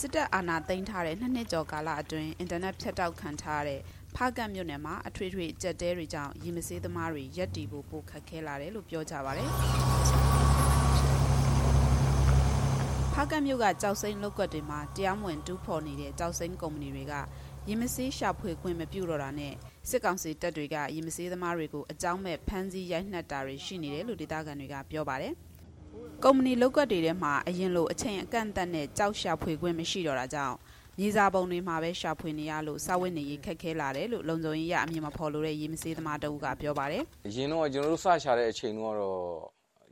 စစ်တပ်အာဏာသိမ်းထားတဲ့နှစ်နှစ်ကျော်ကာလအတွင်းအင်တာနက်ဖြတ်တောက်ခံထားတဲ့ဖားကတ်မြို့နယ်မှာအထွေထွေကြက်တဲတွေကြောင့်ရီမစေးသမားတွေရက်တီဖို့ပိုခက်ခဲလာတယ်လို့ပြောကြပါဗျ။ဖားကတ်မြို့ကကြောက်စိမ်းလောက်ကွက်တွေမှာတရားမဝင်တူးဖော်နေတဲ့ကြောက်စိမ်းကုမ္ပဏီတွေကရီမစေးရှာဖွေခွင့်မပြုတော့တာနဲ့စစ်ကောင်စီတပ်တွေကရီမစေးသမားတွေကိုအကြောင်းမဲ့ဖမ်းဆီးရိုက်နှက်တာတွေရှိနေတယ်လို့ဒေသခံတွေကပြောပါတယ်။ ကုမ္ပဏီလောက်ကွက်တွေထဲမှာအရင်လိုအချိန်အကန့်အသတ်နဲ့ကြောက်ရှာဖွေခွင့်မရှိတော့တာကြောင့်မြေစာပုံတွေမှာပဲရှာဖွေနေရလို့စာဝတ်နေရေးခက်ခဲလာတယ်လို့လုံခြုံရေးရအမြင်မဖော်လို့တဲ့ရေမဆေးသမားတအုပ်ကပြောပါတယ်။ရင်တော့ကျွန်တော်တို့စရှာတဲ့အချိန်တော့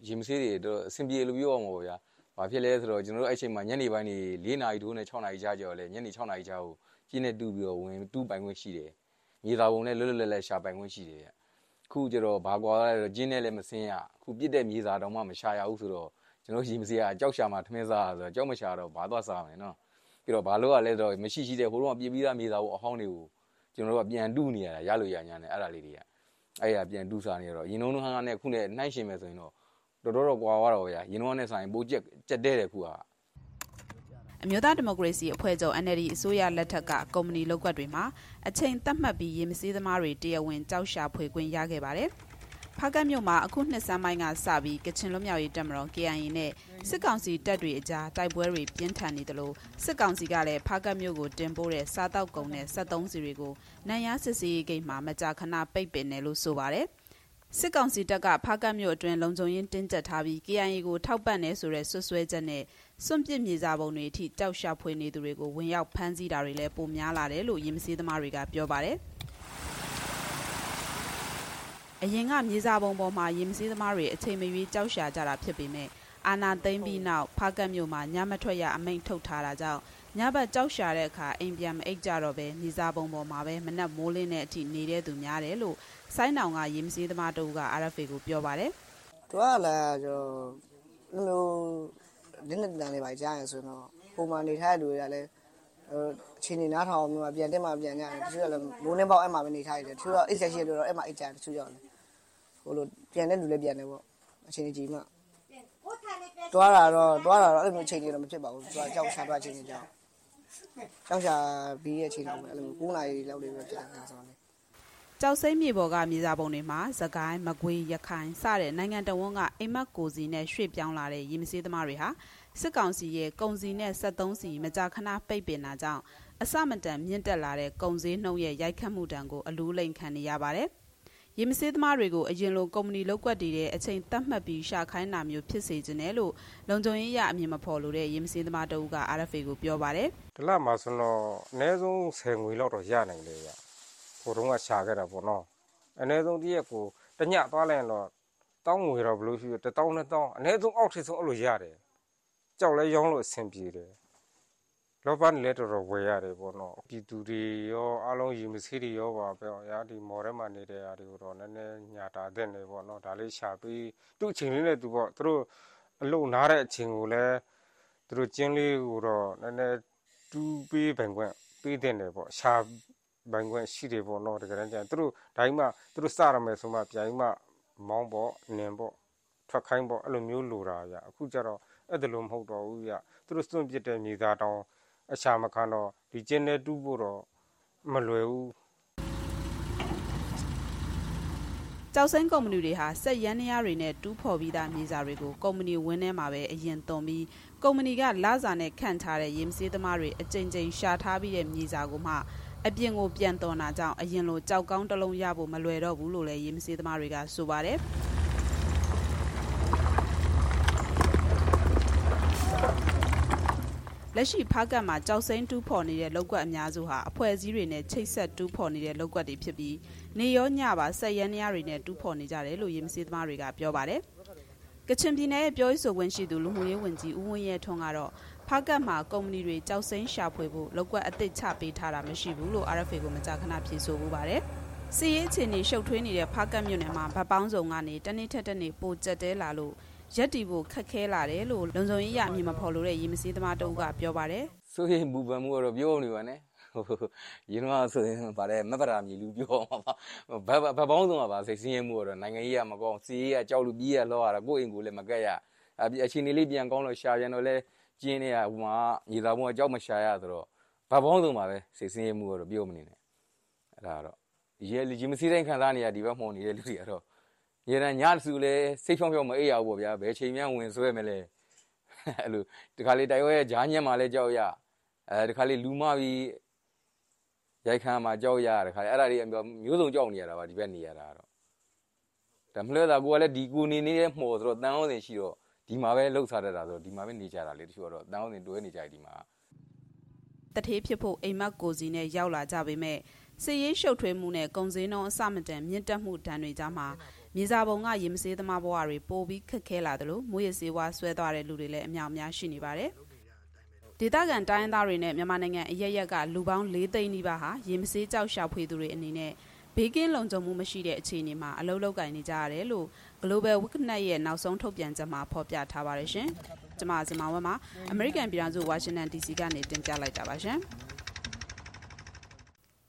ရေမဆေးတွေတော့အဆင်ပြေလို့ပြောအောင်ပါဗျာ။ဘာဖြစ်လဲဆိုတော့ကျွန်တော်တို့အဲ့ချိန်မှာညနေပိုင်းနေ၄နာရီတိုးနဲ့6နာရီကြာကြော်လဲညနေ6နာရီကြာကိုကျင်းနဲ့တူပြီးတော့ဝင်တူးပိုင်ခွင့်ရှိတယ်။မြေစာပုံနဲ့လွတ်လွတ်လပ်လပ်ရှာပိုင်ခွင့်ရှိတယ်ဗျ။ ခုကျတော့ဘာကွာလဲတော့ကျင်းနဲ့လည်းမစင်းရ။ခုပြစ်တဲ့မြေစာတောင်မှမရှာရဘူးဆိုတော့ကျွန်တော်ရေမစရာကြောက်ရှာမှာထမင်းစားဆိုတော့ကြောက်မရှာတော့ဘာသွားစားမယ်နော်ပြီးတော့ဘာလို့ကလဲတော့မရှိရှိတဲ့ဟိုတော့ပြပြီးသားမြေသားကိုအဟောင်းတွေကိုကျွန်တော်တို့ကပြန်တူးနေရတာရလို့ရညာနဲ့အဲ့ဒါလေးတွေကအဲ့ရပြန်တူးစားနေတော့ရင်လုံးဟန်းနဲ့ခုနဲ့နှိုင်းရှင်မယ်ဆိုရင်တော့တော်တော်တော့ကွာသွားတော့ဗျာရင်လုံးနဲ့ဆိုင်ပိုးကြက်ကြက်တဲ့တယ်ခုက အမျိုးသားဒီမိုကရေစီအဖွဲ့ချုပ် NLD အစိုးရလက်ထက်က ကုမ္ပဏီလောက်ကွက်တွေမှာ အချိန်သတ်မှတ်ပြီး ရေမစည်းသမားတွေ တရားဝင်ကြောက်ရှာဖွေခွင့်ရခဲ့ပါတယ်။ဖားကတ်မြို့မှာ အခုနှစ်ဆန်းပိုင်းကစပြီး ကချင်လွတ်မြောက်ရေးတပ်မတော် KIA နဲ့ စစ်ကောင်စီတပ်တွေအကြား တိုက်ပွဲတွေပြင်းထန်နေတယ်လို့စစ်ကောင်စီကလည်း ဖားကတ်မြို့ကိုတင်ပို့တဲ့ စားတောက်ကုန်နဲ့73စီတွေကိုနိုင်ရစစ်စီရေးဂိတ်မှာ မကြာခဏပိတ်ပင်တယ်လို့ဆိုပါတယ်စစ်ကောင်စီတပ်ကဖားကတ်မြို့အတွင်းလုံခြုံရေးတင်းကျပ်ထားပြီး KIA ကိုထောက်ပံ့နေဆိုတဲ့ဆွဆွဲချက်နဲ့ စွန့်ပစ်မြေစာပုံတွေအထိတောက်ရှာဖွေနေသူတွေကိုဝင်ရောက်ဖမ်းဆီးတာတွေလည်းပိုများလာတယ်လို့ရင်မစည်းသမားတွေကပြောပါတယ်။အရင်ကမြေစာပုံပေါ်မှာရေမစည်းသမားတွေအချိန်မရွေးကြောက်ရှာကြတာဖြစ်ပေမဲ့အာနာသိမ့်ပြီးနောက်ဖားကတ်မြို့မှာညမထွက်ရအမိန့်ထုတ်ထားတာကြောင့်ညဘက်ကြောက်ရှာတဲ့အခါအိမ်ပြန်မအိတ်ကြတော့ပဲမြေစာပုံပေါ်မှာပဲမနက်မိုးလင်းတဲ့အထိနေတဲ့သူများတယ်လို့ဆိုင်းနောင်ကရေမစည်းသမားတို့က RFA ကိုပြောပါတယ်။သူကလည်းကျွန်တော်လို နင်းနေတန်လေးပါကြားရင်ဆိုတော့ပုံမှန်နေထားတဲ့လူတွေကလည်းအချိန်နေနားထောင်မျိုးပြန်တက်မှပြန်ကြတယ်တချို့ကလည်းမိုးနှင်းပေါက်အဲ့မှာပဲနေထားရတယ်တချို့တော့အိတ်ဆက်ရှိရလို့တော့အဲ့မှာအိတ်ကြတယ်တချို့ကြောင့်ဟိုလိုပြန်တဲ့လူလည်းပြန်တယ်ပေါ့အချိန်ကြီးမှတွားတာတော့တွားတာတော့အဲ့လိုမျိုးအချိန်တွေတော့မဖြစ်ပါဘူးသူကကြောက်ရှာတွားချိန်တွေကြောင့်ကြောက်ရှာပြီးရဲ့အချိန်တော့ပဲအဲ့လို9နာရီလောက်လေးပဲဖြစ်တာဆိုတော့။ ကြောက်စိမ့်မြေပေါ်ကမြေစာပုံတွေမှာသကိုင်းမကွေးရခိုင်စတဲ့နိုင်ငံတော်ဝန်ကအိမ်မက်ကိုစီနဲ့ရွှေ့ပြောင်းလာတဲ့ရေမစေးသမားတွေဟာစစ်ကောင်စီရဲ့ကုံစီနဲ့73စီမကြာခဏပိတ်ပင်တာကြောင့်အစမတန်မြင့်တက်လာတဲ့ကုံစည်းနှုံရဲ့ရိုက်ခတ်မှုတံကိုအလူးလိန်ခံနေရပါတယ်။ရေမစေးသမားတွေကိုအရင်လိုကုမ္ပဏီလောက်ကွက်တည်တဲ့အချိန်တတ်မှတ်ပြီးရှာခိုင်းတာမျိုးဖြစ်စေခြင်းနဲ့လို့လုံခြုံရေးရအမြင်မဖော်လို့တဲ့ရေမစေးသမားတအုပ်က RFA ကိုပြောပါတယ်။ဒီလမှာဆိုတော့အနည်းဆုံး10ငွေလောက်တော့ရနိုင်လေရ။ ဟိုတုန်းကရှာခဲ့တာပေါ့နော်။အနည်းဆုံးတရက်ကိုတညသွားလိုက်ရင်တော့တောင်းငွေတော့ဘလို့ရှိတယ်တောင်းနဲ့တောင်းအနည်းဆုံးအောက်ထိဆုံးအဲ့လိုရတယ်။ကြောက်လဲရောင်းလို့အဆင်ပြေတယ်။လောဘနဲ့လည်းတော်တော်ဝယ်ရတယ်ပေါ့နော်။ပြည်သူတွေရောအားလုံးယူမစီတွေရောပါပဲ။ရာဒီမော်ထဲမှာနေတဲ့အားတွေကိုတော့နည်းနည်းညာတာတဲ့နေပေါ့နော်။ဒါလေးရှာပြီးသူ့အချိန်လေးနဲ့သူပေါ့သူတို့အလုံနားတဲ့အချိန်ကိုလည်းသူတို့ကျင်းလေးကိုတော့နည်းနည်းတူးပေးပိုင်ခွင့်ပေးတဲ့နေပေါ့ရှာ ပိုင်ခွင့်ရှိတယ်ပေါ့နော်တကယ်တမ်းကျရင်သူတို့ဒါကြီးမှသူတို့စရမယ်ဆိုမှပြန်မှမောင်းပေါ့နင်ပေါ့ထွက်ခိုင်းပေါ့အဲ့လိုမျိုးလိုတာဗျအခုကျတော့အဲ့ဒါလိုမဟုတ်တော့ဘူးဗျသူတို့စွန့်ပစ်တဲ့မြေသားတောင်အရှာမခံတော့ဒီကျင်းနဲ့တူးဖို့တော့မလွယ်ဘူးကြောက်စိမ်းကုမ္ပဏီတွေဟာစက်ရန်နရားတွေနဲ့တူးဖော်ပြီးသားမြေစာတွေကိုကုမ္ပဏီဝင်းထဲမှာပဲအရင်သွန်ပြီးကုမ္ပဏီကလစာနဲ့ခန့်ထားတဲ့ရေမစေးသမားတွေအကြိမ်ကြိမ်ရှာထားပြီးတဲ့မြေစာကိုမှ အပြင်ကိုပြန်တော်နာကြောင့်အရင်လိုကြောက်ကောင်းတစ်လုံးရဖို့မလွယ်တော့ဘူးလို့လည်းရေမစေးသမားတွေကဆိုပါတယ်။လက်ရှိဖားကတ်မှာကြောက်စိမ်းတူးဖော်နေတဲ့လောက်ကွက်အများစုဟာအဖွဲ့အစည်းတွေနဲ့ချိတ်ဆက်တူးဖော်နေတဲ့လောက်ကွက်တွေဖြစ်ပြီးနေရောညပါဆက်ရန်ရတွေနဲ့တူးဖော်နေကြတယ်လို့ရေမစေးသမားတွေကပြောပါတယ်။ကချင်ပြည်နယ်ရဲ့ပြောရေးဆိုခွင့်ရှိသူလူမှုရေးဝန်ကြီးဦးဝင်းရဲထွန်းကတော့ ဖားကတ်မှာကုမ္ပဏီတွေကြောက်စိမ်းရှာဖွေဖို့လောက်ကွက်အသစ်ချပေးထားတာမရှိဘူးလို့ RFA ကိုမကြာခဏဖြေဆိုမှုပါတယ်။စီရေးအခြေအနေရှုပ်ထွေးနေတဲ့ဖားကတ်မြို့နယ်မှာဗတ်ပေါင်းစုံကနေတနေ့ထက်တနေ့ပိုကျက်တဲလာလို့ရက်တီဖို့ခက်ခဲလာတယ်လို့လုံခြုံရေးရအမြင်မဖော်လို့တဲ့ရေမစည်းသမားတအုပ်ကပြောပါတယ်။ဆိုရင်ဘူပန်မှုကတော့ပြောနေပါနဲ့။ဟိုရင်းတော့ဆိုရင်ဗါတယ်မပရာမြည်လူပြောမှာပါ။ဘဘပေါင်းဆုံးကပါစိတ်ဆင်းရဲမှုကတော့နိုင်ငံရေးကမကောင်းစီးရေးကကြောက်လူပြီးရလောရတာကိုယ့်အိမ်ကိုလည်းမကက်ရ။အအခြေအနေလေးပြန်ကောင်းလို့ရှာပြန်တော့လဲ ကျင်းနေရဟိုမှာညီသားဘုံကကြောက်မရှာရဆိုတော့ဘပေါင်းဆုံးပါပဲစိတ်ဆင်းရဲမှုကတော့ပြောမနေနဲ့။အဲ့ဒါကတော့ရဲလူကြီးမစည်းတိုင်းခံစားနေရဒီဘက်မှော်နေတဲ့လူတွေကတော့ရေတံညစုလဲစိတ်ဖြောင်းဖြောင်းမအေးရဘူးပေါ့ဗျာဘယ်ချိန်မှဝင်ဆွဲမလဲအဲ့လိုဒီခါလေးတိုင်ဝဲဂျားညက်မှလဲကြောက်ရအဲဒီခါလေးလူမပြီးရိုက်ခမ်းမှာကြောက်ရတခါလေးအဲ့ဒါတွေမျိုးစုံကြောက်နေရတာပါဒီဘက်နေရတာတော့ဒါမလွဲတာကိုကလည်းဒီကိုနေနေတဲ့မှော်ဆိုတော့တန်အောင်စင်ရှိတော့ ဒီမှာပဲလှုပ်စားတတ်တာဆိုတော့ဒီမှာပဲနေကြတာလေတချို့ကတော့တန်အောင်စင်တွဲနေကြတယ်ဒီမှာတထေးဖြစ်ဖို့အိမ်မက်ကိုစီနဲ့ရောက်လာကြပေမဲ့စစ်ရေးရှုပ်ထွေးမှုနဲ့ကုံစင်းနှုံးအစမတန်မြင့်တက်မှုတန်တွေကြားမှာမြေစာပုံကရေမစေးသမားဘဝတွေပိုပြီးခက်ခဲလာတယ်လို့မွေးရစေးဝါဆွဲသွားတဲ့လူတွေလည်းအများအများရှိနေပါတယ်။ဒေသခံတိုင်းသားတွေနဲ့မြန်မာနိုင်ငံအရရက်ကလူပေါင်း၄သိန်းနီးပါးဟာရေမစေးကြောက်ရှာဖွေသူတွေအနေနဲ့ ဘေးကင်းလုံခြုံမှုမရှိတဲ့အခြေအနေမှာအလုပ်လုပ်ကင်နေကြရတယ်လို့ Global Witness ရဲ့နောက်ဆုံးထုတ်ပြန်ချက်မှာဖော်ပြထားပါတယ်ရှင်။ကျွန်မစင်မဝဲမှာ American ပြည်ထောင်စု Washington DC ကနေတင်ပြလိုက်တာပါရှင်။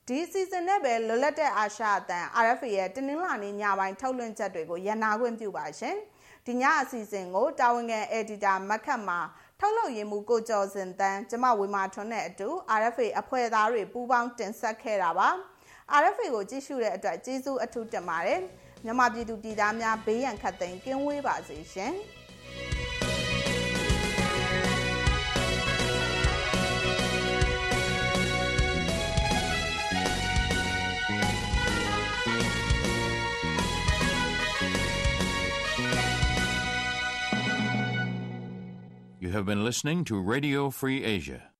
ဒီစီဇန်နဲ့ပဲလွတ်လပ်တဲ့အာရှအသံ RFA ရဲ့တင်းနှင်းလာနေညပိုင်းထုတ်လွှင့်ချက်တွေကိုရန်နာခွင့်ပြုပါရှင်။ဒီညအစီအစဉ်ကိုတာဝန်ခံ editor မခတ်မှာထုတ်လုပ်ရင်းမှုကိုကျော်စင်တန်းကျမဝေမာထွန်းနဲ့အတူ RFA အဖွဲ့သားတွေပူးပေါင်းတင်ဆက်ခဲ့တာပါ။ RFA ကိုကြည့်ရှုတဲ့အတွက်ကျေးဇူးအထူးတင်ပါတယ်။မြန်မာပြည်သူပြည်သားများဘေးရန်ခတ်သိမ်းကင်းဝေးပါစေရှင်။ You have been listening to Radio Free Asia.